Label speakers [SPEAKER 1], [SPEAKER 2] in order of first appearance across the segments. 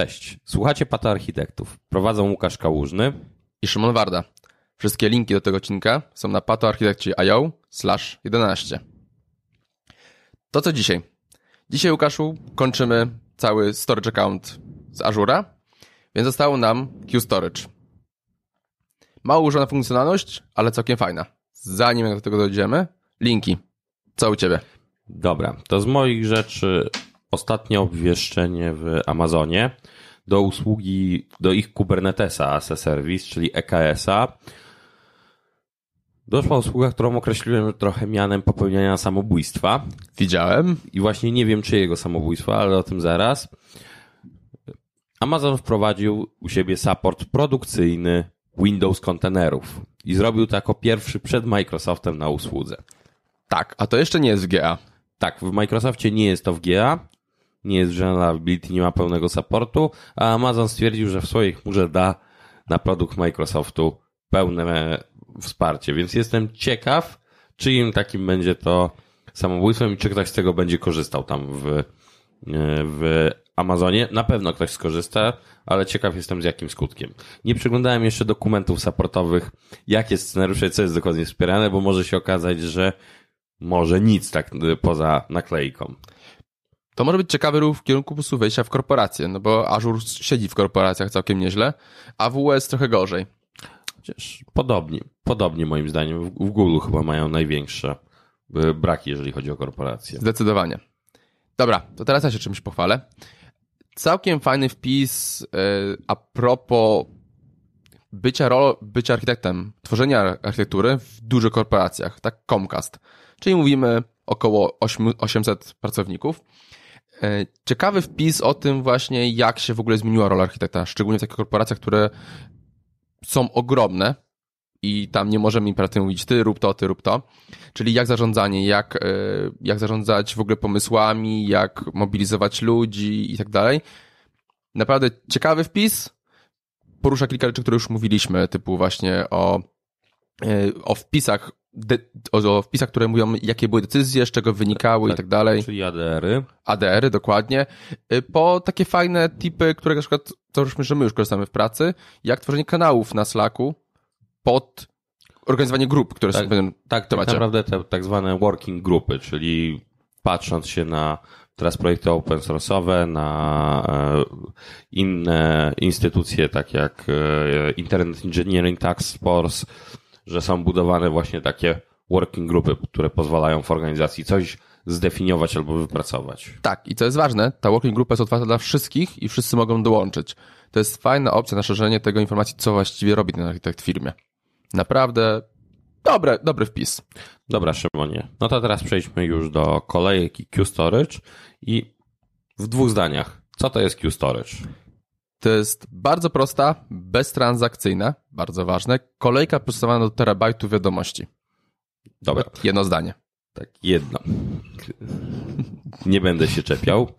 [SPEAKER 1] Cześć, słuchacie Pata Architektów. Prowadzą Łukasz Kałużny
[SPEAKER 2] i Szymon Warda. Wszystkie linki do tego odcinka są na patoarchitekci.io slash 11. To co dzisiaj? Dzisiaj, Łukaszu, kończymy cały storage account z Azura, więc zostało nam Q-Storage. Mało używana funkcjonalność, ale całkiem fajna. Zanim do tego dojdziemy, linki. Co u Ciebie?
[SPEAKER 1] Dobra, to z moich rzeczy ostatnie obwieszczenie w Amazonie do usługi, do ich Kubernetesa as a Service, czyli EKS-a. Doszła usługa, którą określiłem trochę mianem popełniania samobójstwa.
[SPEAKER 2] Widziałem.
[SPEAKER 1] I właśnie nie wiem, czyjego samobójstwa, ale o tym zaraz. Amazon wprowadził u siebie support produkcyjny Windows kontenerów i zrobił to jako pierwszy przed Microsoftem na usłudze.
[SPEAKER 2] Tak, a to jeszcze nie jest w GA.
[SPEAKER 1] Tak, w Microsoftie nie jest to w GA, nie jest General Ability, nie ma pełnego supportu, a Amazon stwierdził, że w swojej chmurze da na produkt Microsoftu pełne wsparcie, więc jestem ciekaw, czyim takim będzie to samobójstwem i czy ktoś z tego będzie korzystał tam w, w Amazonie. Na pewno ktoś skorzysta, ale ciekaw jestem z jakim skutkiem. Nie przeglądałem jeszcze dokumentów supportowych, jakie scenariusze, co jest dokładnie wspierane, bo może się okazać, że może nic tak poza naklejką.
[SPEAKER 2] To może być ciekawy ruch w kierunku po wejścia w korporacje, no bo Azure siedzi w korporacjach całkiem nieźle, a WS trochę gorzej.
[SPEAKER 1] Chociaż podobnie, podobnie moim zdaniem. W, Google chyba mają największe y, braki, jeżeli chodzi o korporacje.
[SPEAKER 2] Zdecydowanie. Dobra, to teraz ja się czymś pochwalę. Całkiem fajny wpis yy, a propos bycia, rol, bycia architektem, tworzenia architektury w dużych korporacjach, tak Comcast. Czyli mówimy około 800 pracowników. E, ciekawy wpis o tym właśnie, jak się w ogóle zmieniła rola architekta, szczególnie w takich korporacjach, które są ogromne i tam nie możemy imperatywnie mówić ty rób to, ty rób to. Czyli jak zarządzanie, jak, e, jak zarządzać w ogóle pomysłami, jak mobilizować ludzi i tak dalej. Naprawdę ciekawy wpis. Porusza kilka rzeczy, które już mówiliśmy, typu właśnie o, e, o wpisach de, o, o, wpisach, które mówią, jakie były decyzje, z czego wynikały tak, i tak dalej.
[SPEAKER 1] Czyli ADR-y.
[SPEAKER 2] ADR-y, dokładnie. Y, po takie fajne tipy, które na przykład, to już że my już korzystamy w pracy, jak tworzenie kanałów na Slacku pod organizowanie grup, które
[SPEAKER 1] tak,
[SPEAKER 2] są w pewnym
[SPEAKER 1] Tak, tak naprawdę te tak zwane working grupy, czyli patrząc się na teraz projekty open source'owe, na e, inne instytucje, tak jak e, Internet Engineering Task Force, że są budowane właśnie takie working grupy, które pozwalają w organizacji coś zdefiniować albo wypracować.
[SPEAKER 2] Tak, i co jest ważne, ta working grupa jest otwarta dla wszystkich i wszyscy mogą dołączyć. To jest fajna opcja na szerzenie tego informacji, co właściwie robi ten architekt w firmie. Naprawdę dobre, dobry wpis.
[SPEAKER 1] Dobra, Szymonie. No to teraz przejdźmy już do kolejki Q-Storage i w dwóch zdaniach. Co to jest Q-Storage?
[SPEAKER 2] To jest bardzo prosta, beztransakcyjna, bardzo ważne, kolejka procesowana do terabajtu wiadomości.
[SPEAKER 1] Dobra.
[SPEAKER 2] Jedno zdanie.
[SPEAKER 1] Tak, jedno. Nie będę się czepiał.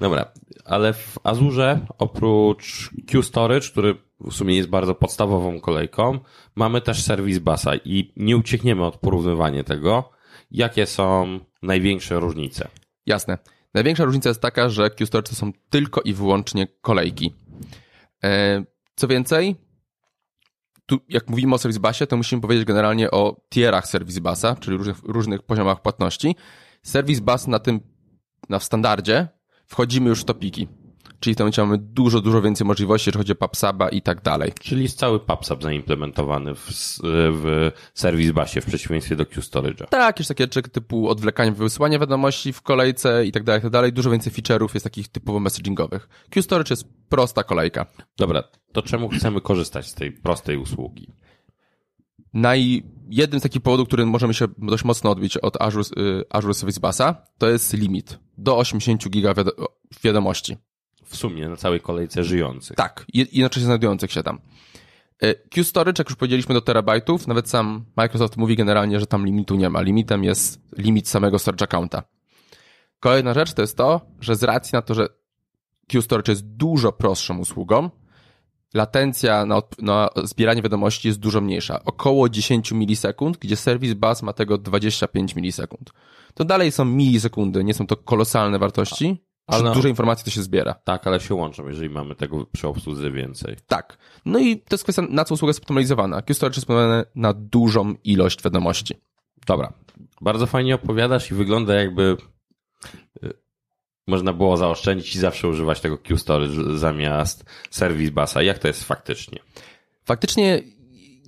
[SPEAKER 1] Dobra, ale w Azurze oprócz Q-Storage, który w sumie jest bardzo podstawową kolejką, mamy też serwis Basa i nie uciekniemy od porównywania tego. Jakie są największe różnice?
[SPEAKER 2] Jasne. Największa różnica jest taka, że Q-Storage to są tylko i wyłącznie kolejki. E, co więcej, tu jak mówimy o Service Busie, to musimy powiedzieć generalnie o tierach Service Busa, czyli różnych, różnych poziomach płatności. Service Bus na tym, na w standardzie wchodzimy już w topiki. Czyli w tym momencie mamy dużo, dużo więcej możliwości, jeżeli chodzi o PubSuba i tak dalej.
[SPEAKER 1] Czyli jest cały PubSub zaimplementowany w, w Service Busie w przeciwieństwie do Q-Storage'a.
[SPEAKER 2] Tak, już takie rzeczy typu odwlekanie wysyłania wiadomości w kolejce i tak dalej, i tak dalej. Dużo więcej feature'ów jest takich typowo messagingowych. Q-Storage jest prosta kolejka.
[SPEAKER 1] Dobra, to czemu chcemy korzystać z tej prostej usługi?
[SPEAKER 2] Naj, jednym z takich powodów, który możemy się dość mocno odbić od Azure, y, Azure Service Busa, to jest limit do 80 giga wiadomości
[SPEAKER 1] w sumie na całej kolejce żyjących.
[SPEAKER 2] Tak, jednocześnie znajdujących się tam. E, Q-Storage, jak już powiedzieliśmy, do terabajtów, nawet sam Microsoft mówi generalnie, że tam limitu nie ma. Limitem jest limit samego storage accounta. Kolejna rzecz to jest to, że z racji na to, że Q-Storage jest dużo prostszą usługą, latencja na, na zbieranie wiadomości jest dużo mniejsza. Około 10 milisekund, gdzie serwis bus ma tego 25 milisekund. To dalej są milisekundy, nie są to kolosalne wartości,
[SPEAKER 1] Ale-
[SPEAKER 2] dużej informacji to się zbiera.
[SPEAKER 1] Tak, ale się łączą, jeżeli mamy tego przy obsłudze więcej.
[SPEAKER 2] Tak. No i to jest kwestia, na co usługa jest optymalizowana. Q-Storage jest optymalizowany na dużą ilość wiadomości.
[SPEAKER 1] Dobra. Bardzo fajnie opowiadasz i wygląda jakby y, można było zaoszczędzić i zawsze używać tego Q-Storage zamiast Service Busa. Jak to jest faktycznie?
[SPEAKER 2] Faktycznie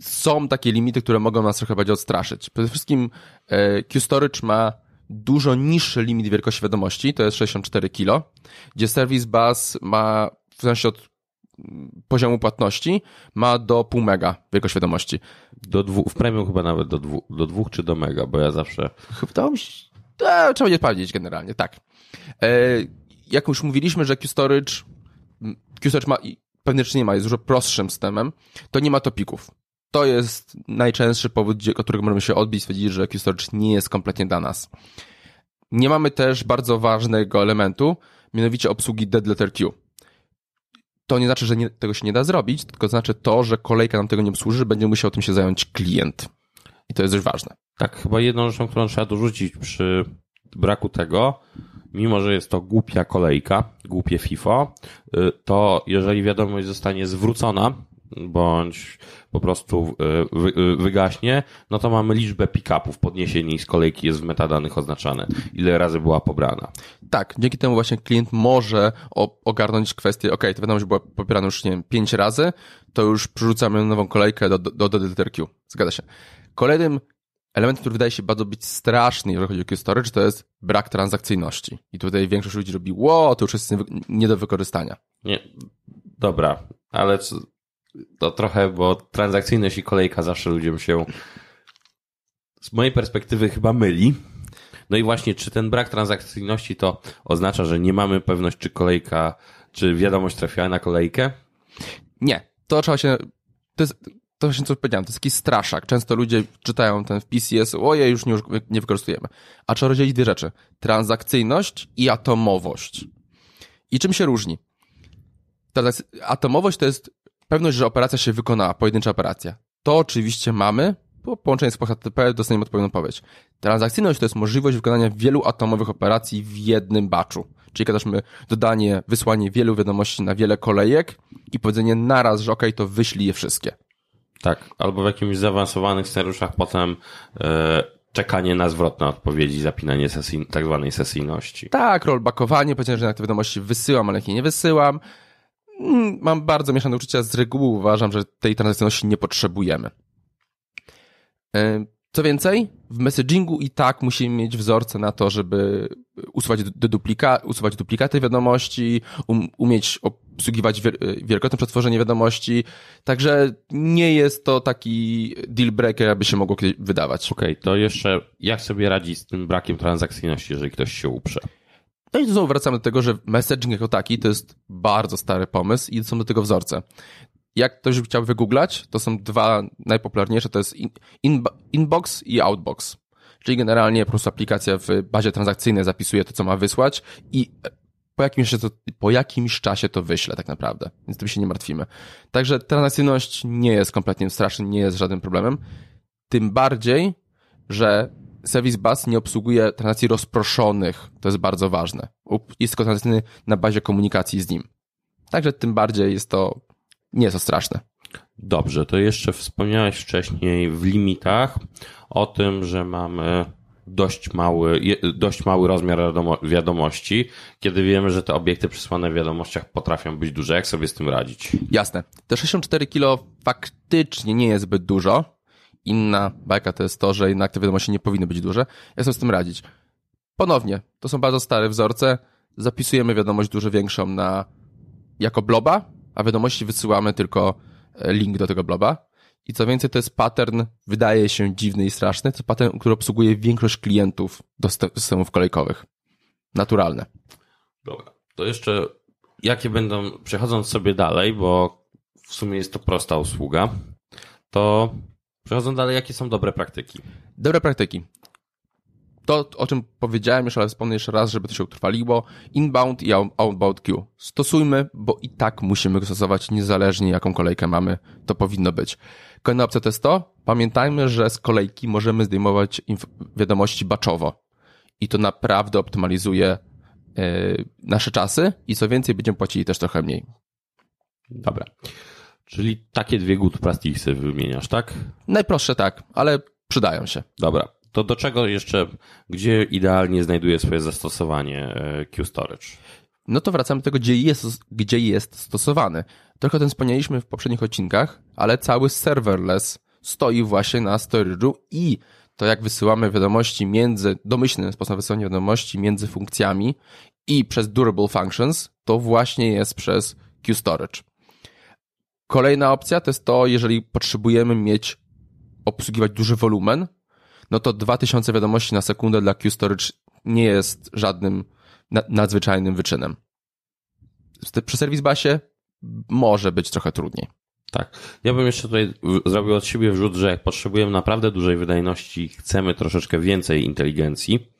[SPEAKER 2] są takie limity, które mogą nas trochę bardziej odstraszyć. Przede wszystkim e, Q-Storage ma dużo niższy limit wielkości wiadomości, to jest 64 kilo, gdzie Service Bus ma, w zależności od mm, poziomu płatności, ma do pół mega wielkość wiadomości.
[SPEAKER 1] Do dwu, w premium chyba nawet do, dwu, do dwóch czy do mega, bo ja zawsze...
[SPEAKER 2] Chyba to mi się... E, trzeba będzie sprawdzić generalnie, tak. E, jak już mówiliśmy, że Q-Storage, Q-Storage ma, pewnie czy nie ma, jest dużo prostszym systemem, to nie ma topików. To jest najczęstszy powód, którego możemy się odbić, stwierdzić, że Q-Storage nie jest kompletnie dla nas. Nie mamy też bardzo ważnego elementu, mianowicie obsługi dead letter queue. To nie znaczy, że nie, tego się nie da zrobić, tylko znaczy to, że kolejka nam tego nie obsłuży, będzie musiał tym się zająć klient. I to jest dość ważne.
[SPEAKER 1] Tak, chyba jedną rzeczą, którą trzeba dorzucić przy braku tego, mimo że jest to głupia kolejka, głupie FIFO, y, to jeżeli wiadomość zostanie zwrócona, bądź po prostu wy- y, wygaśnie, no to mamy liczbę pick-upów, podniesienie ich z kolejki jest w metadanych oznaczane, ile razy była pobrana.
[SPEAKER 2] Tak, dzięki temu właśnie klient może ogarnąć kwestię, ok, to wiadomość była pobierana już, nie wiem, pięć razy, to już przerzucamy nową kolejkę do, do, do. Zgadza się. Kolejnym elementem, który wydaje się bardzo być straszny, jeżeli chodzi o Q-Storage, to jest brak transakcyjności. I tutaj większość ludzi robi, ło, to już jest nie, nie do wykorzystania.
[SPEAKER 1] Nie, dobra, ale co, to trochę, bo transakcyjność i kolejka zawsze ludziom się z mojej perspektywy chyba myli. No i właśnie, czy ten brak transakcyjności to oznacza, że nie mamy pewność, czy kolejka, czy wiadomość trafiła na kolejkę?
[SPEAKER 2] Nie, to trzeba się, to jest, to właśnie co powiedziałem, to jest taki straszak. Często ludzie czytają ten wpis i jest, ojej, już nie, nie wykorzystujemy. A trzeba rozdzielić dwie rzeczy. Transakcyjność i atomowość. I czym się różni? Atomowość to jest pewność, że operacja się wykonała, pojedyncza operacja. To oczywiście mamy, po połączeniu z HTTP dostaniemy odpowiednią odpowiedź. Transakcyjność to jest możliwość wykonania wielu atomowych operacji w jednym batchu. Czyli kazaliśmy dodanie, wysłanie wielu wiadomości na wiele kolejek i powiedzenie naraz, że ok, to wyślij je wszystkie.
[SPEAKER 1] Tak, albo w jakimś zaawansowanych scenariuszach potem e, czekanie na zwrotne odpowiedzi, zapinanie sesji, tak zwanej sesyjności.
[SPEAKER 2] Tak, rollbackowanie, powiedzenie, że na te wiadomości wysyłam, ale ich nie wysyłam. Mm, Mam bardzo mieszane uczucia. Z reguły uważam, że tej transakcyjności nie potrzebujemy. E, Co więcej, w messagingu i tak musimy mieć wzorce na to, żeby usuwać, deduplika, usuwać duplikaty wiadomości, um, umieć obsługiwać wiel- wielokrotne przetworzenie wiadomości. Także nie jest to taki deal breaker, aby się mogło wydawać.
[SPEAKER 1] Okej, to jeszcze jak sobie radzić z tym brakiem transakcyjności, jeżeli ktoś się uprze?
[SPEAKER 2] No i znowu wracamy do tego, że messaging jako taki to jest bardzo stary pomysł i są do tego wzorce. Jak ktoś chciał wygooglać, to są dwa najpopularniejsze, to jest in, in, inbox i outbox. Czyli generalnie po prostu aplikacja w bazie transakcyjnej zapisuje to, co ma wysłać i po jakimś, to, po jakimś czasie to wyśle tak naprawdę, więc tym się nie martwimy. Także transakcyjność nie jest kompletnie straszna, nie jest żadnym problemem. Tym bardziej, że Service Bus nie obsługuje transakcji rozproszonych. To jest bardzo ważne. Jest tylko transakcyjny na bazie komunikacji z nim. Także tym bardziej jest to, nie jest to straszne.
[SPEAKER 1] Dobrze, to jeszcze wspomniałeś wcześniej w limitach o tym, że mamy dość mały, dość mały rozmiar wiadomo, wiadomości, kiedy wiemy, że te obiekty przysłane w wiadomościach potrafią być duże. Jak sobie z tym radzić?
[SPEAKER 2] Jasne. Te 64 kilo faktycznie nie jest zbyt dużo. Inna bajka to jest to, że jednak te wiadomości nie powinny być duże. Jak sobie z tym radzić? Ponownie, to są bardzo stare wzorce. Zapisujemy wiadomość dużo większą na, jako bloba, a wiadomości wysyłamy tylko e, link do tego bloba. I co więcej, to jest pattern, wydaje się dziwny i straszny, to pattern, który obsługuje większość klientów do syste- systemów kolejkowych. Naturalne.
[SPEAKER 1] Dobra. To jeszcze jakie będą, przechodząc sobie dalej, bo w sumie jest to prosta usługa, to przechodząc dalej, jakie są dobre praktyki?
[SPEAKER 2] Dobre praktyki. To, o czym powiedziałem już, ale wspomnę jeszcze raz, żeby to się utrwaliło. Inbound i out- outbound queue. Stosujmy, bo i tak musimy go stosować niezależnie jaką kolejkę mamy. To powinno być. Kolejna opcja to jest to. Pamiętajmy, że z kolejki możemy zdejmować wiadomości batchowo. I to naprawdę optymalizuje nasze czasy i co więcej, będziemy płacili też trochę mniej.
[SPEAKER 1] Dobra. Czyli takie dwie good practices wymieniasz, tak?
[SPEAKER 2] Najprostsze tak, ale przydają się.
[SPEAKER 1] Dobra. To do czego jeszcze, gdzie idealnie znajduje swoje zastosowanie e, Q-Storage?
[SPEAKER 2] No to wracamy do tego, gdzie jest, gdzie jest stosowany. Trochę o tym wspomnieliśmy w poprzednich odcinkach, ale cały serverless stoi właśnie na storage'u i to jak wysyłamy wiadomości między, domyślny sposób wysyłania wiadomości między funkcjami i przez durable functions, to właśnie jest przez Q-Storage. Kolejna opcja to jest to, jeżeli potrzebujemy mieć, obsługiwać duży wolumen, no to 2000 wiadomości na sekundę dla Q-Storage nie jest żadnym nadzwyczajnym wyczynem. Przy Service Busie może być trochę trudniej.
[SPEAKER 1] Tak. Ja bym jeszcze tutaj zrobił od siebie wrzut, że jak potrzebujemy naprawdę dużej wydajności, chcemy troszeczkę więcej inteligencji,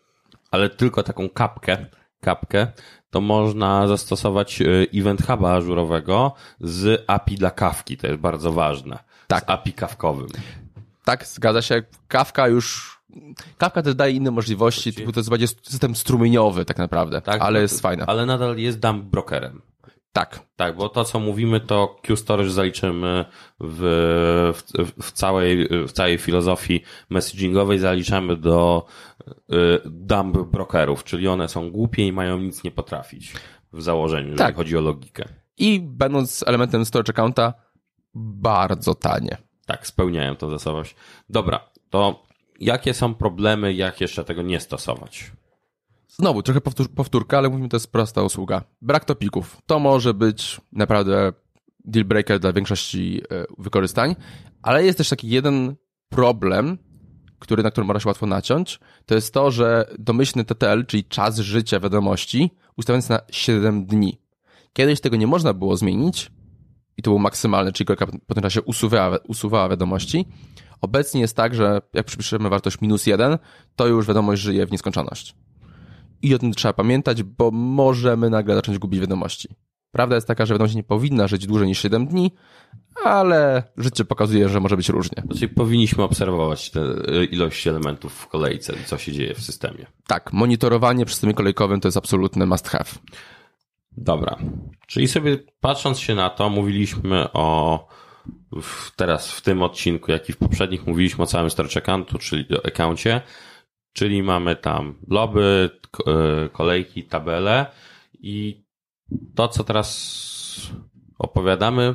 [SPEAKER 1] ale tylko taką kapkę, kapkę, to można zastosować e, Event Huba ażurowego z API dla kawki. To jest bardzo ważne. Tak. Z API kawkowym.
[SPEAKER 2] Tak, zgadza się. Kawka już Kawka też daje inne możliwości, to jest bardziej system strumieniowy tak naprawdę, tak, ale jest fajne.
[SPEAKER 1] Ale nadal jest dump brokerem.
[SPEAKER 2] Tak.
[SPEAKER 1] Tak, bo to, co mówimy, to Q-Storage zaliczymy w, w, w, całej, w całej filozofii messagingowej, zaliczamy do y, dump brokerów, czyli one są głupie i mają nic nie potrafić w założeniu, tak. jeżeli chodzi o logikę.
[SPEAKER 2] I będąc elementem storage accounta, bardzo tanie.
[SPEAKER 1] Tak, spełniają to zasobowość. Dobra, to jakie są problemy, jak jeszcze tego nie stosować?
[SPEAKER 2] Znowu, trochę powtór powtórka, ale mówimy, to jest prosta usługa. Brak topików. To może być naprawdę deal breaker dla większości e, wykorzystań, ale jest też taki jeden problem, który, na którym można się łatwo naciąć, to jest to, że domyślny TTL, czyli czas życia wiadomości, ustawiony jest na 7 dni. Kiedyś tego nie można było zmienić i to był maksymalny, czyli po tym czasie usuwała, usuwała wiadomości. Obecnie jest tak, że jak przypiszemy wartość minus 1, to już wiadomość żyje w nieskończoność. I o tym trzeba pamiętać, bo możemy nagle zacząć gubić wiadomości. Prawda jest taka, że wiadomość nie powinna żyć dłużej niż 7 dni, ale życie pokazuje, że może być różnie.
[SPEAKER 1] Czyli powinniśmy obserwować te ilość elementów w kolejce i co się dzieje w systemie.
[SPEAKER 2] Tak, monitorowanie przy systemie kolejkowym to jest absolutny must have.
[SPEAKER 1] Dobra. Czyli sobie patrząc się na to, mówiliśmy o teraz w tym odcinku, jak i w poprzednich mówiliśmy o całym storage accountu, czyli o accouncie, czyli mamy tam bloby, e, kolejki, tabele i to, co teraz opowiadamy,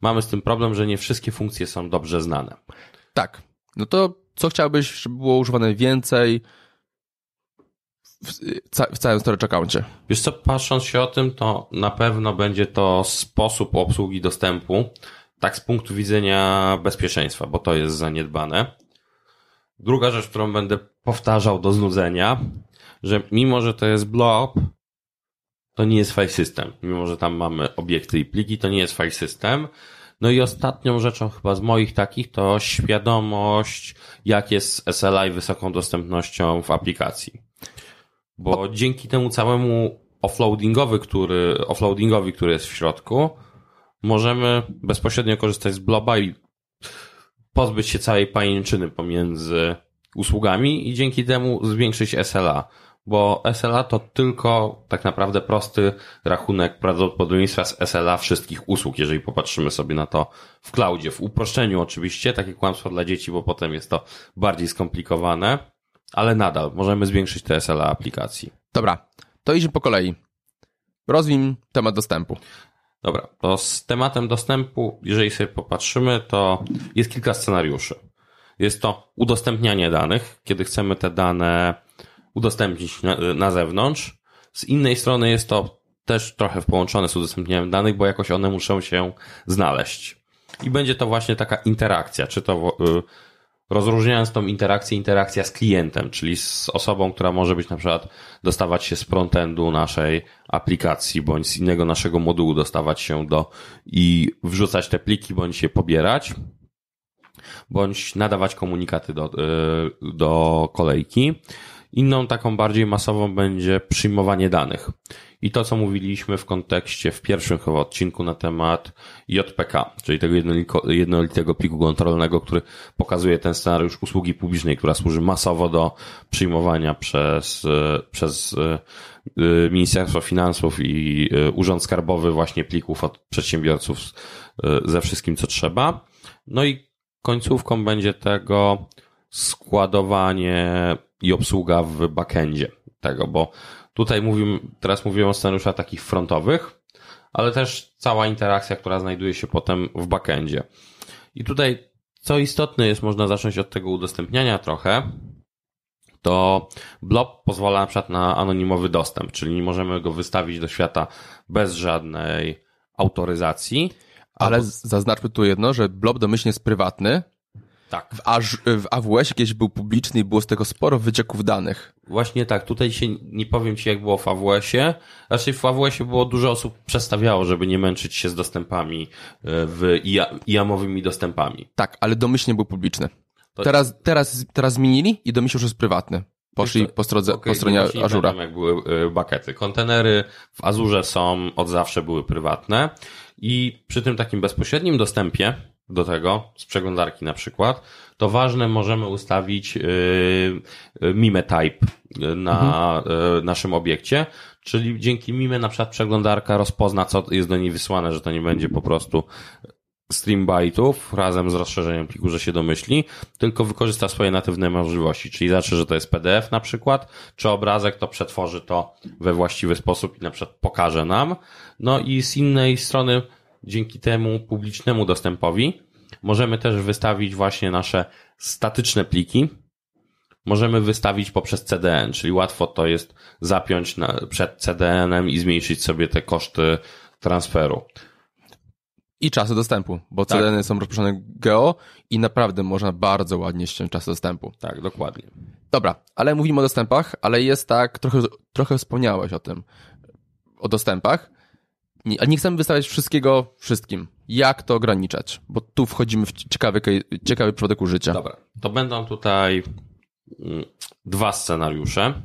[SPEAKER 1] mamy z tym problem, że nie wszystkie funkcje są dobrze znane.
[SPEAKER 2] Tak. No to co chciałbyś, żeby było używane więcej w, w całym storage accouncie?
[SPEAKER 1] Wiesz co, patrząc się o tym, to na pewno będzie to sposób obsługi dostępu, tak z punktu widzenia bezpieczeństwa, bo to jest zaniedbane. Druga rzecz, którą będę powtarzał do znudzenia, że mimo, że to jest blob, to nie jest file system. Mimo, że tam mamy obiekty i pliki, to nie jest file system. No i ostatnią rzeczą chyba z moich takich to świadomość, jak jest SLI wysoką dostępnością w aplikacji. Bo dzięki temu całemu offloadingowi, który, offloadingowi, który jest w środku, możemy bezpośrednio korzystać z bloba i pozbyć się całej pajęczyny pomiędzy usługami i dzięki temu zwiększyć SLA, bo SLA to tylko tak naprawdę prosty rachunek prawdopodobieństwa z SLA wszystkich usług, jeżeli popatrzymy sobie na to w cloudzie, w uproszczeniu oczywiście, takie kłamstwo dla dzieci, bo potem jest to bardziej skomplikowane, ale nadal możemy zwiększyć te SLA aplikacji.
[SPEAKER 2] Dobra, to idźmy po kolei. Rozwin temat dostępu.
[SPEAKER 1] Dobra, to z tematem dostępu, jeżeli sobie popatrzymy, to jest kilka scenariuszy. Jest to udostępnianie danych, kiedy chcemy te dane udostępnić na, na zewnątrz. Z innej strony jest to też trochę połączone z udostępnianiem danych, bo jakoś one muszą się znaleźć. I będzie to właśnie taka interakcja, czy to y, rozróżniając tą interakcję, interakcja z klientem, czyli z osobą, która może być na przykład dostawać się z frontendu naszej aplikacji, bądź z innego naszego modułu dostawać się do i wrzucać te pliki, bądź je pobierać, bądź nadawać komunikaty do, y, do kolejki. Inną taką bardziej masową będzie przyjmowanie danych. I to, co mówiliśmy w kontekście w pierwszym chyba odcinku na temat JPK, czyli tego jednolitego pliku kontrolnego, który pokazuje ten scenariusz usługi publicznej, która służy masowo do przyjmowania przez, przez y, Ministerstwo Finansów i Urząd Skarbowy właśnie plików od przedsiębiorców ze wszystkim, co trzeba. No i końcówką będzie tego składowanie i obsługa w backendzie tego, bo tutaj mówimy, teraz mówimy o scenariuszach takich frontowych, ale też cała interakcja, która znajduje się potem w backendzie. I tutaj, co istotne jest, można zacząć od tego udostępniania trochę, to Blob pozwala na przykład na anonimowy dostęp, czyli możemy go wystawić do świata bez żadnej autoryzacji.
[SPEAKER 2] Ale albo... zaznaczmy tu jedno, że Blob domyślnie jest prywatny,
[SPEAKER 1] tak.
[SPEAKER 2] W, Aż, w AWS kiedyś był publiczny i było z tego sporo wycieków danych.
[SPEAKER 1] Właśnie tak. Tutaj się nie powiem Ci, jak było w AWS-ie. Raczej w AWS-ie było dużo osób przestawiało, żeby nie męczyć się z dostępami e, w IAM-owymi dostępami.
[SPEAKER 2] Tak, ale domyślnie był publiczny. To... Teraz, teraz, teraz zmienili i domyślnie już jest prywatny. Poszli po, strodze, okay, po stronie Azura.
[SPEAKER 1] jak były e, bakety. Kontenery w Azurze są, od zawsze były prywatne i przy tym takim bezpośrednim dostępie do tego, z przeglądarki na przykład, to ważne możemy ustawić yy, mime type na mhm. naszym obiekcie, czyli dzięki mime na przykład przeglądarka rozpozna, co jest do niej wysłane, że to nie będzie po prostu stream byte'ów razem z rozszerzeniem pliku, że się domyśli, tylko wykorzysta swoje natywne możliwości, czyli zacznie, że to jest PDF na przykład, czy obrazek, to przetworzy to we właściwy sposób i na przykład pokaże nam. No i z innej strony dzięki temu publicznemu dostępowi możemy też wystawić właśnie nasze statyczne pliki. Możemy wystawić poprzez CDN, czyli łatwo to jest zapiąć na, przed CDN-em i zmniejszyć sobie te koszty transferu.
[SPEAKER 2] I czasy dostępu, bo tak. CDN-y są rozproszone geo i naprawdę można bardzo ładnie ściąć czasy dostępu.
[SPEAKER 1] Tak, dokładnie.
[SPEAKER 2] Dobra, ale mówimy o dostępach, ale jest tak, trochę, trochę wspomniałeś o tym, o dostępach, nie, ale nie chcemy wystawiać wszystkiego wszystkim. Jak to ograniczać? Bo tu wchodzimy w ciekawy, ciekawy przypadek użycia.
[SPEAKER 1] Dobra, to będą tutaj mm, dwa scenariusze.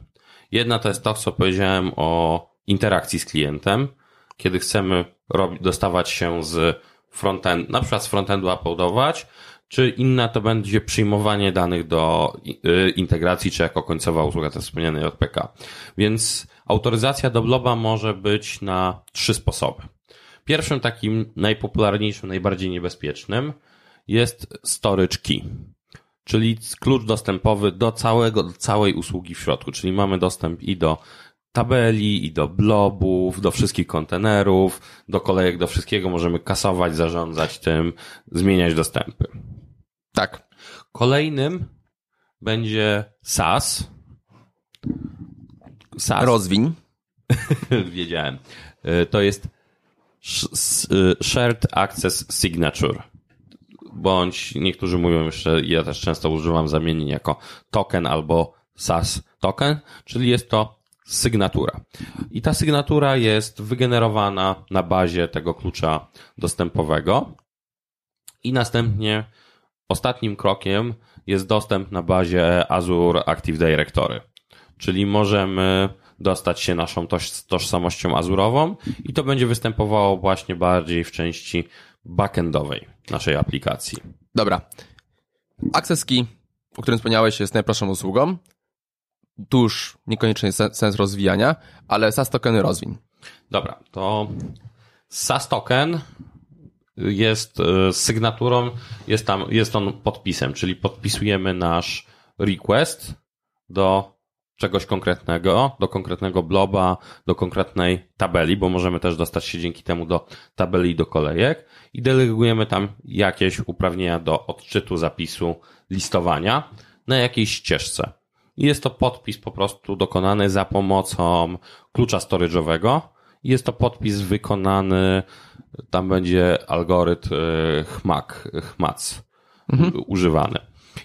[SPEAKER 1] Jedna to jest to, co powiedziałem o interakcji z klientem, kiedy chcemy dostawać się z frontend, na przykład z frontendu uploadować, czy inna to będzie przyjmowanie danych do y, integracji, czy jako końcowa usługa, to wspomniane JPK. Więc autoryzacja do bloba może być na trzy sposoby. Pierwszym takim najpopularniejszym, najbardziej niebezpiecznym jest storage key, czyli klucz dostępowy do całego, do całej usługi w środku, czyli mamy dostęp i do tabeli, i do blobów, do wszystkich kontenerów, do kolejek, do wszystkiego możemy kasować, zarządzać tym, zmieniać dostępy.
[SPEAKER 2] Tak.
[SPEAKER 1] Kolejnym będzie SAS.
[SPEAKER 2] SAS. Rozwiń.
[SPEAKER 1] Wiedziałem. E, to jest e, Shared Access Signature. Bądź niektórzy mówią jeszcze, ja też często używam zamiennie jako token albo SAS token, czyli jest to sygnatura. I ta sygnatura jest wygenerowana na bazie tego klucza dostępowego i następnie Ostatnim krokiem jest dostęp na bazie Azure Active Directory, czyli możemy dostać się naszą tożsamością azurową i to będzie występowało właśnie bardziej w części backendowej naszej aplikacji.
[SPEAKER 2] Dobra. Access Key, o którym wspomniałeś, jest najprostszą usługą. Tu już niekoniecznie jest sens rozwijania, ale SAS tokeny rozwiń.
[SPEAKER 1] Dobra, to SAS token jest e, sygnaturą, jest tam, jest on podpisem, czyli podpisujemy nasz request do czegoś konkretnego, do konkretnego bloba, do konkretnej tabeli, bo możemy też dostać się dzięki temu do tabeli do kolejek i delegujemy tam jakieś uprawnienia do odczytu zapisu listowania na jakiejś ścieżce. Jest to podpis po prostu dokonany za pomocą klucza storage'owego. Jest to podpis wykonany tam będzie algorytm e, HMAC, HMAC mhm. używany.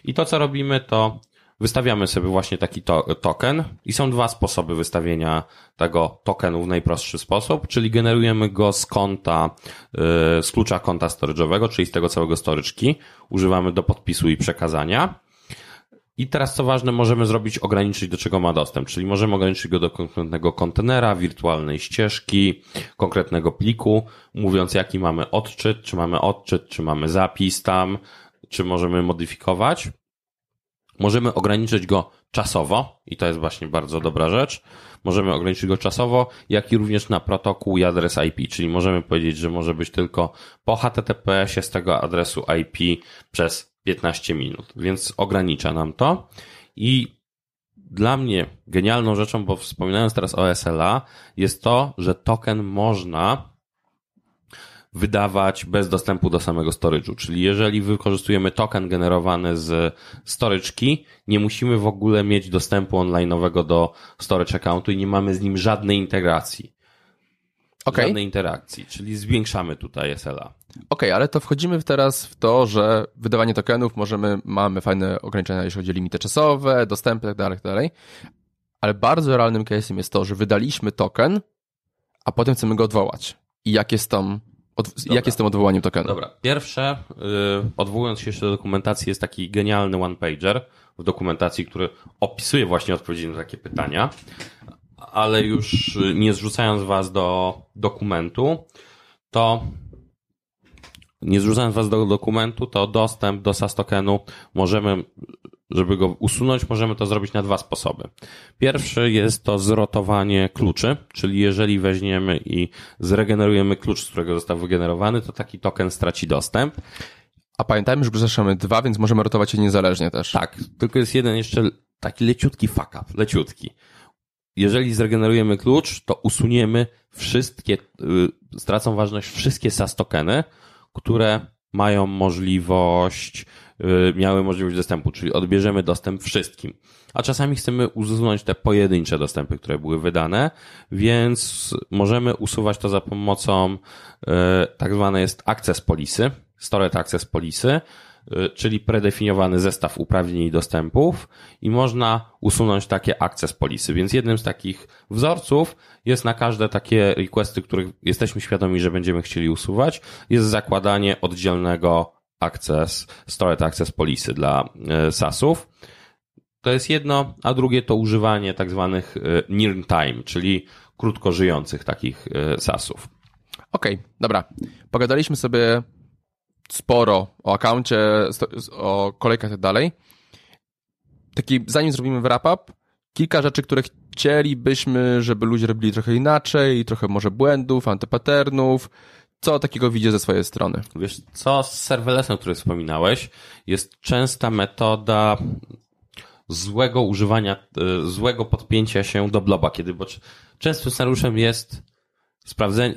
[SPEAKER 1] I to, co robimy, to wystawiamy sobie właśnie taki to, token i są dwa sposoby wystawienia tego tokenu w najprostszy sposób, czyli generujemy go z konta, e, z klucza konta storage'owego, czyli z tego całego storage key. Używamy do podpisu i przekazania. I teraz co ważne, możemy zrobić, ograniczyć do czego ma dostęp, czyli możemy ograniczyć go do konkretnego kontenera, wirtualnej ścieżki, konkretnego pliku, mówiąc jaki mamy odczyt, czy mamy odczyt, czy mamy zapis tam, czy możemy modyfikować. Możemy ograniczyć go czasowo i to jest właśnie bardzo dobra rzecz. Możemy ograniczyć go czasowo, jak i również na protokół i adres IP, czyli możemy powiedzieć, że może być tylko po HTTPS-ie z tego adresu IP przez 15 minut, więc ogranicza nam to. I dla mnie genialną rzeczą, bo wspominając teraz o SLA, jest to, że token można wydawać bez dostępu do samego storage'u. Czyli jeżeli wykorzystujemy token generowany z storyczki, nie musimy w ogóle mieć dostępu online'owego do storage accountu i nie mamy z nim żadnej integracji.
[SPEAKER 2] Okay.
[SPEAKER 1] Żadnej interakcji, czyli zwiększamy tutaj SLA.
[SPEAKER 2] Okej, okay, ale to wchodzimy teraz w to, że wydawanie tokenów możemy, mamy fajne ograniczenia, jeśli chodzi o limity czasowe, dostępy itd., tak itd., tak ale bardzo realnym case'em jest to, że wydaliśmy token, a potem chcemy go odwołać. I jak jest tam od, jak jest tym odwołaniem tokenu?
[SPEAKER 1] Dobra. Pierwsze, yy, odwołując się jeszcze do dokumentacji, jest taki genialny one-pager w dokumentacji, który opisuje właśnie odpowiedzi na takie pytania, ale już nie zrzucając was do dokumentu, to nie zrzucając was do dokumentu, to dostęp do SAS tokenu możemy, żeby go usunąć, możemy to zrobić na dwa sposoby. Pierwszy jest to zrotowanie kluczy, czyli jeżeli weźmiemy i zregenerujemy klucz, z którego został wygenerowany, to taki token straci dostęp.
[SPEAKER 2] A pamiętajmy, że zgłaszamy dwa, więc możemy rotować je niezależnie też.
[SPEAKER 1] Tak, tylko jest jeden jeszcze taki leciutki fuck up, leciutki. Jeżeli zregenerujemy klucz, to usuniemy wszystkie, yy, stracą ważność wszystkie SAS tokeny, które mają możliwość, y, miały możliwość dostępu, czyli odbierzemy dostęp wszystkim. A czasami chcemy usunąć te pojedyncze dostępy, które były wydane, więc możemy usuwać to za pomocą y, tak zwane jest access policy, storage access policy, Y, czyli predefiniowany zestaw uprawnień i dostępów i można usunąć takie access policy. Więc jednym z takich wzorców jest na każde takie requesty, których jesteśmy świadomi, że będziemy chcieli usuwać, jest zakładanie oddzielnego access, storage access policy dla y, SASów. To jest jedno, a drugie to używanie tak zwanych y, near time, czyli krótko żyjących takich SASów.
[SPEAKER 2] Okej, okay, dobra. Pogadaliśmy sobie sporo o akauncie, o kolejkach i tak dalej. Taki, zanim zrobimy wrap-up, kilka rzeczy, które chcielibyśmy, żeby ludzie robili trochę inaczej, trochę może błędów, antypatternów. Co takiego widzisz ze swojej strony?
[SPEAKER 1] Wiesz, co z serverlessem, który wspominałeś, jest częsta metoda złego używania, e, złego podpięcia się do bloba, kiedy bo częstym scenariuszem jest sprawdzenie,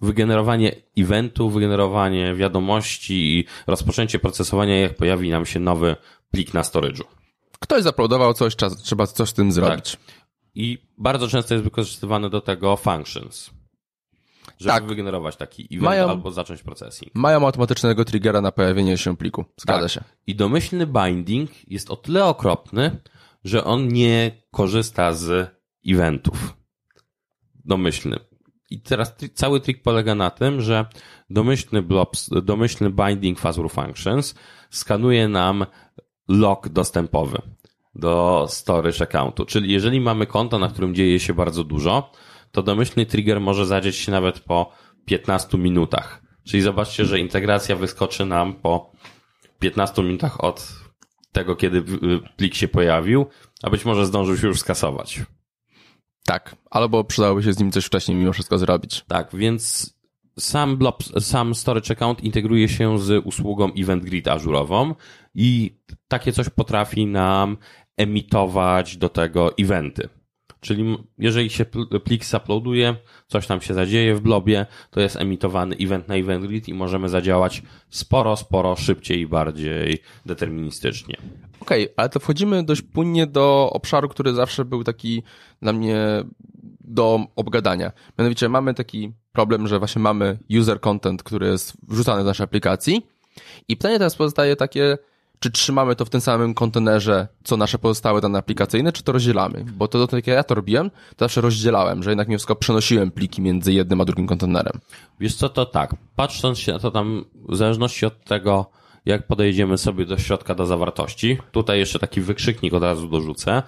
[SPEAKER 1] wygenerowanie eventu, wygenerowanie wiadomości i rozpoczęcie procesowania, jak pojawi nam się nowy plik na storage'u.
[SPEAKER 2] Ktoś zaploadował coś, trzeba coś z tym zrobić. Tak.
[SPEAKER 1] I bardzo często jest wykorzystywane do tego functions. Żeby tak. wygenerować taki event mają, albo zacząć procesing.
[SPEAKER 2] Mają automatycznego triggera na pojawienie się pliku. Zgadza tak. się.
[SPEAKER 1] I domyślny binding jest o tyle okropny, że on nie korzysta z eventów. Domyślny. I teraz cały trik polega na tym, że domyślny, blobs, domyślny binding fazur functions skanuje nam log dostępowy do storage accountu. Czyli jeżeli mamy konto, na którym dzieje się bardzo dużo, to domyślny trigger może zadzieć się nawet po 15 minutach. Czyli zobaczcie, że integracja wyskoczy nam po 15 minutach od tego, kiedy plik się pojawił, a być może zdążył się już skasować.
[SPEAKER 2] Tak, albo przydałoby się z nim coś wcześniej mimo wszystko zrobić.
[SPEAKER 1] Tak, więc sam, blob, sam storage account integruje się z usługą Event Grid ażurową i takie coś potrafi nam emitować do tego eventy. Czyli jeżeli się plik uploaduje, coś tam się zadzieje w blobie, to jest emitowany event na event grid i możemy zadziałać sporo, sporo szybciej i bardziej deterministycznie.
[SPEAKER 2] Okej, okay, ale to wchodzimy dość płynnie do obszaru, który zawsze był taki dla mnie do obgadania. Mianowicie mamy taki problem, że właśnie mamy user content, który jest wrzucany do naszej aplikacji i pytanie teraz pozostaje takie, czy trzymamy to w tym samym kontenerze, co nasze pozostałe dane aplikacyjne, czy to rozdzielamy? Bo to, to jak ja to robiłem, to zawsze rozdzielałem, że jednak mimo wszystko przenosiłem pliki między jednym a drugim kontenerem.
[SPEAKER 1] Wiesz co, to tak, patrząc się na to tam, w zależności od tego, jak podejdziemy sobie do środka do zawartości, tutaj jeszcze taki wykrzyknik od razu dorzucę,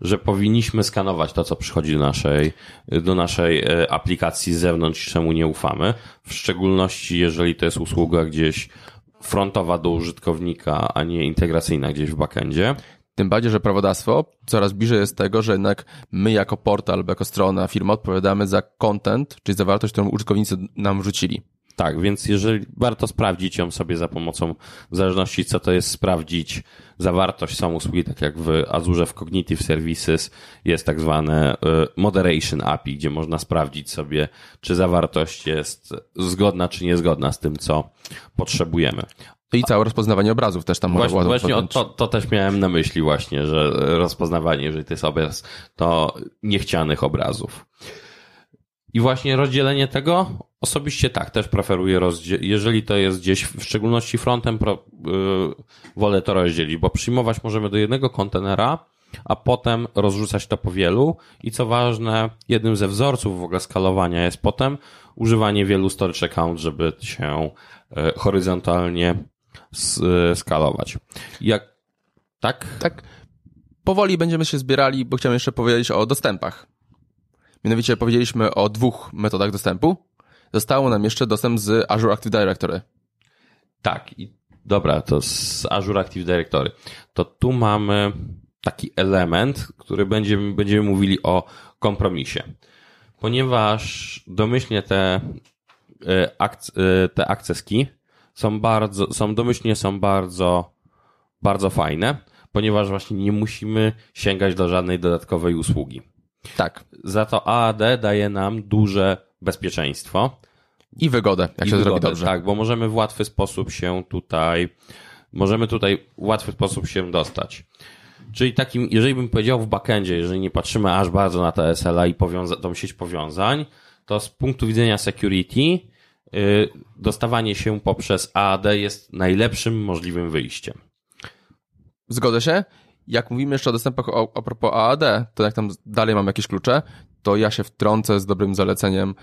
[SPEAKER 1] że powinniśmy skanować to, co przychodzi do naszej, do naszej e, aplikacji z zewnątrz, czemu nie ufamy. W szczególności, jeżeli to jest usługa gdzieś frontowa do użytkownika, a nie integracyjna gdzieś w backendzie.
[SPEAKER 2] Tym bardziej, że prawodawstwo coraz bliżej jest tego, że jednak my jako portal albo jako strona, firma odpowiadamy za content, czyli za wartość, którą użytkownicy nam wrzucili.
[SPEAKER 1] Tak, więc jeżeli warto sprawdzić ją sobie za pomocą, w zależności co to jest, sprawdzić zawartość są usługi, tak jak w Azure w Cognitive Services jest tak zwane y, Moderation API, gdzie można sprawdzić sobie, czy zawartość jest zgodna, czy niezgodna z tym, co potrzebujemy.
[SPEAKER 2] I całe rozpoznawanie obrazów też tam
[SPEAKER 1] Właśnie, właśnie o, to, to też miałem na myśli właśnie, że rozpoznawanie, jeżeli to jest obraz, to niechcianych obrazów. I właśnie rozdzielenie tego osobiście tak, też preferuję rozdzielić. Jeżeli to jest gdzieś, w szczególności frontem, pro, yy, wolę to rozdzielić, bo przyjmować możemy do jednego kontenera, a potem rozrzucać to po wielu. I co ważne, jednym ze wzorców w ogóle skalowania jest potem używanie wielu storage account, żeby się yy, horyzontalnie yy, skalować. Jak, tak?
[SPEAKER 2] Tak. Powoli będziemy się zbierali, bo chciałem jeszcze powiedzieć o dostępach. Mianowicie powiedzieliśmy o dwóch metodach dostępu. Zostało nam jeszcze dostęp z Azure Active Directory.
[SPEAKER 1] Tak, i dobra, to z Azure Active Directory. To tu mamy taki element, który będziemy, będziemy mówili o kompromisie. Ponieważ domyślnie te, e, e, te akceski są bardzo, są domyślnie są bardzo, bardzo fajne, ponieważ właśnie nie musimy sięgać do żadnej dodatkowej usługi.
[SPEAKER 2] Tak.
[SPEAKER 1] Za to AAD daje nam duże bezpieczeństwo.
[SPEAKER 2] I wygodę, jak I się wygodę, zrobi dobrze.
[SPEAKER 1] Tak, bo możemy w łatwy sposób się tutaj, możemy tutaj w łatwy sposób się dostać. Czyli takim, jeżeli bym powiedział w backendzie, jeżeli nie patrzymy aż bardzo na te SLA i powiąza- tą sieć powiązań, to z punktu widzenia security yy, dostawanie się poprzez AAD jest najlepszym możliwym wyjściem.
[SPEAKER 2] Zgodzę się jak mówimy jeszcze o dostępach o, a propos AAD, to jak tam dalej mam jakieś klucze, to ja się wtrącę z dobrym zaleceniem.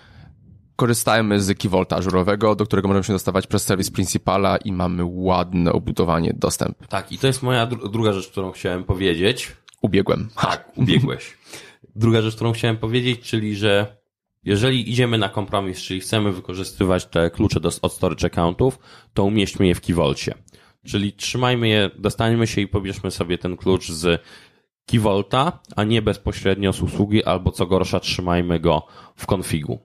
[SPEAKER 2] Korzystajmy z Key Vaulta żurowego, do którego możemy się dostawać przez serwis Principala i mamy ładne obudowanie dostęp.
[SPEAKER 1] Tak, i to jest moja dru druga rzecz, którą chciałem powiedzieć.
[SPEAKER 2] Ubiegłem.
[SPEAKER 1] Tak, ubiegłeś. druga rzecz, którą chciałem powiedzieć, czyli że jeżeli idziemy na kompromis, czyli chcemy wykorzystywać te klucze do, od storage accountów, to umieśćmy je w Key Vaulcie. Czyli trzymajmy je, dostaniemy się i pobierzmy sobie ten klucz z Kivolta, a nie bezpośrednio z usługi, albo co gorsza, trzymajmy go w konfigu.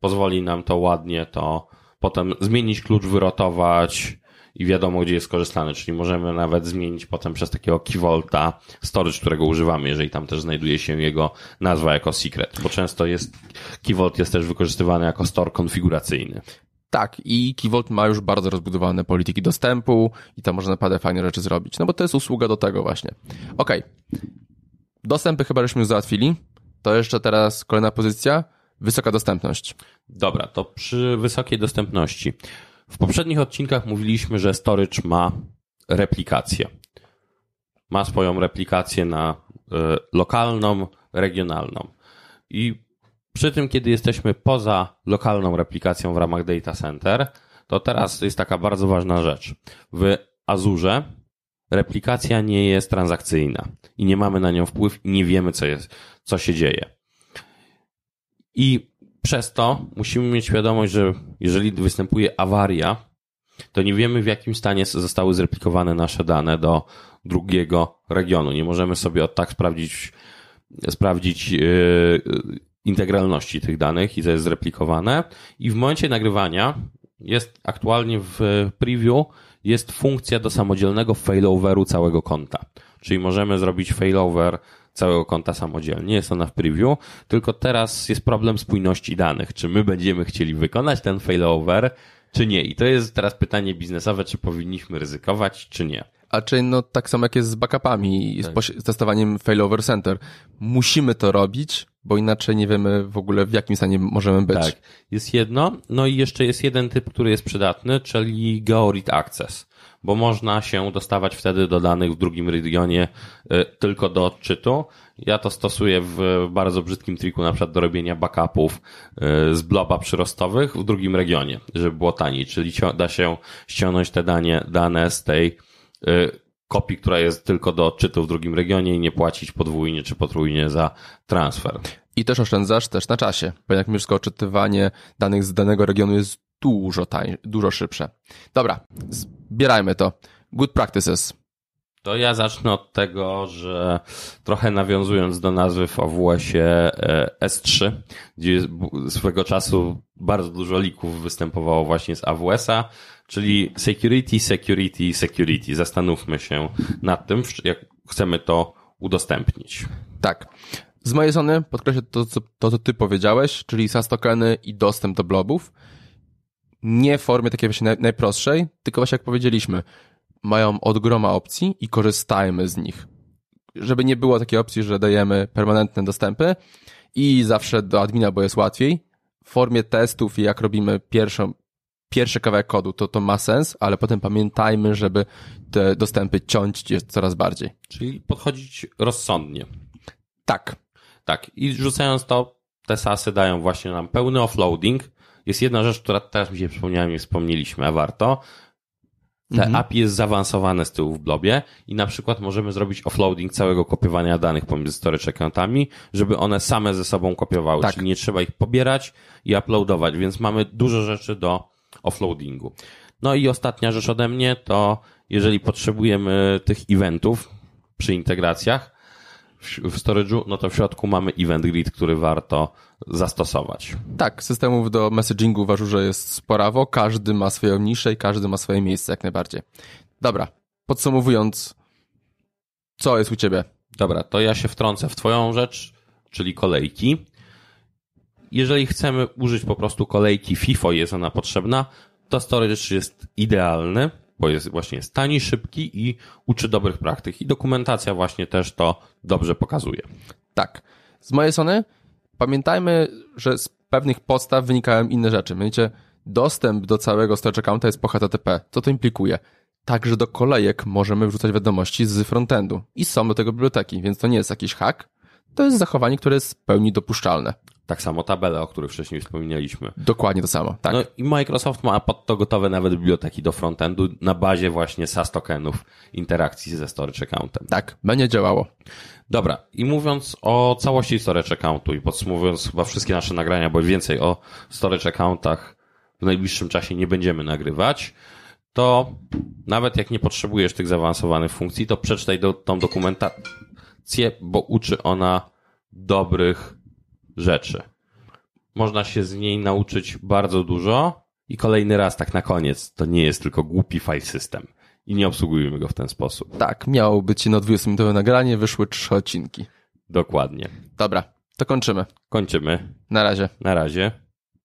[SPEAKER 1] Pozwoli nam to ładnie to potem zmienić klucz, wyrotować i wiadomo, gdzie jest korzystany, czyli możemy nawet zmienić potem przez takiego Kivolta storage, którego używamy, jeżeli tam też znajduje się jego nazwa jako secret, bo często jest, Kivolt jest też wykorzystywany jako store konfiguracyjny.
[SPEAKER 2] Tak, i Keyvolt ma już bardzo rozbudowane polityki dostępu i tam można naprawdę fajne rzeczy zrobić, no bo to jest usługa do tego właśnie. Okej, okay. dostępy chyba żeśmy już załatwili, to jeszcze teraz kolejna pozycja, wysoka dostępność.
[SPEAKER 1] Dobra, to przy wysokiej dostępności. W poprzednich odcinkach mówiliśmy, że storage ma replikację. Ma swoją replikację na y, lokalną, regionalną. I przy tym, kiedy jesteśmy poza lokalną replikacją w ramach data center, to teraz jest taka bardzo ważna rzecz. W Azure replikacja nie jest transakcyjna i nie mamy na nią wpływ i nie wiemy, co, jest, co się dzieje. I przez to musimy mieć świadomość, że jeżeli występuje awaria, to nie wiemy, w jakim stanie zostały zreplikowane nasze dane do drugiego regionu. Nie możemy sobie od tak sprawdzić, sprawdzić yy, integralności tych danych i to jest zreplikowane. I w momencie nagrywania jest aktualnie w preview jest funkcja do samodzielnego failoveru całego konta. Czyli możemy zrobić failover całego konta samodzielnie. Jest ona w preview, tylko teraz jest problem spójności danych. Czy my będziemy chcieli wykonać ten failover, czy nie? I to jest teraz pytanie biznesowe, czy powinniśmy ryzykować, czy nie.
[SPEAKER 2] A czy no tak samo jak jest z backupami i z,
[SPEAKER 1] Tak.
[SPEAKER 2] z testowaniem failover center. Musimy to robić, bo inaczej nie wiemy w ogóle w jakim stanie możemy być.
[SPEAKER 1] Tak, jest jedno. No i jeszcze jest jeden typ, który jest przydatny, czyli Georead Access, bo można się dostawać wtedy do danych w drugim regionie y, tylko do odczytu. Ja to stosuję w bardzo brzydkim triku, na przykład do robienia backupów y, z bloba przyrostowych w drugim regionie, żeby było taniej, czyli da się ściągnąć te danie, dane z tej y, kopii, która jest tylko do odczytu w drugim regionie i nie płacić podwójnie czy potrójnie za transfer.
[SPEAKER 2] I też oszczędzasz też na czasie, bo jak wszystko odczytywanie danych z danego regionu jest dużo tań, dużo szybsze. Dobra, zbierajmy to. Good practices.
[SPEAKER 1] To ja zacznę od tego, że trochę nawiązując do nazwy w AWS-ie e, S3, gdzie swego czasu bardzo dużo lików występowało właśnie z AWS-a, czyli security, security, security. Zastanówmy się nad tym, jak chcemy to udostępnić.
[SPEAKER 2] Tak. Z mojej strony podkreślę to, co, to, co ty powiedziałeś, czyli SAS tokeny i dostęp do blobów. Nie w formie takiej właśnie naj, najprostszej, tylko właśnie jak powiedzieliśmy, mają od groma opcji i korzystajmy z nich. Żeby nie było takiej opcji, że dajemy permanentne dostępy i zawsze do admina, bo jest łatwiej. W formie testów i jak robimy pierwszą, pierwszy kawałek kodu, to to ma sens, ale potem pamiętajmy, żeby te dostępy ciąć coraz bardziej.
[SPEAKER 1] Czyli podchodzić rozsądnie.
[SPEAKER 2] Tak,
[SPEAKER 1] Tak, i rzucając to, te sasy dają właśnie nam pełny offloading. Jest jedna rzecz, która teraz mi się przypomniała, nie wspomnieliśmy, a warto. Te
[SPEAKER 2] Mhm.
[SPEAKER 1] API jest zaawansowane z tyłu w blobie i na przykład możemy zrobić offloading całego kopiowania danych pomiędzy storage accountami, żeby one same ze sobą kopiowały,
[SPEAKER 2] Tak.
[SPEAKER 1] czyli nie trzeba ich pobierać i uploadować, więc mamy dużo rzeczy do offloadingu. No i ostatnia rzecz ode mnie to, jeżeli potrzebujemy tych eventów przy integracjach, w storage'u, no to w środku mamy event grid, który warto zastosować.
[SPEAKER 2] Tak, systemów do messagingu uważam, że jest sporawo. Każdy ma swoją niszę i każdy ma swoje miejsce jak najbardziej. Dobra, podsumowując, co jest u ciebie?
[SPEAKER 1] Dobra, to ja się wtrącę w twoją rzecz, czyli kolejki. Jeżeli chcemy użyć po prostu kolejki FIFO i jest ona potrzebna, to storage jest idealny, bo jest właśnie jest tani, szybki i uczy dobrych praktyk. I dokumentacja właśnie też to dobrze pokazuje.
[SPEAKER 2] Tak, z mojej strony pamiętajmy, że z pewnych podstaw wynikają inne rzeczy. Mianowicie dostęp do całego storage accounta jest po HTTP. Co to implikuje? Także do kolejek możemy wrzucać wiadomości z frontendu i są do tego biblioteki, więc to nie jest jakiś hack, to jest zachowanie, które jest w pełni dopuszczalne.
[SPEAKER 1] Tak samo tabele, o których wcześniej wspominaliśmy.
[SPEAKER 2] Dokładnie to samo, tak.
[SPEAKER 1] No i Microsoft ma pod to gotowe nawet biblioteki do frontendu na bazie właśnie SAS tokenów interakcji ze storage accountem.
[SPEAKER 2] Tak, będzie działało.
[SPEAKER 1] Dobra, i mówiąc o całości storage accountu i podsumowując chyba wszystkie nasze nagrania, bo więcej o storage accountach w najbliższym czasie nie będziemy nagrywać, to nawet jak nie potrzebujesz tych zaawansowanych funkcji, to przeczytaj do, tą dokumentację, bo uczy ona dobrych rzeczy. Można się z niej nauczyć bardzo dużo i kolejny raz, tak na koniec, to nie jest tylko głupi file system i nie obsługujemy go w ten sposób.
[SPEAKER 2] Tak, miało być no 20-minutowe nagranie, wyszły trzy odcinki.
[SPEAKER 1] Dokładnie.
[SPEAKER 2] Dobra, to kończymy.
[SPEAKER 1] Kończymy.
[SPEAKER 2] Na razie.
[SPEAKER 1] Na razie.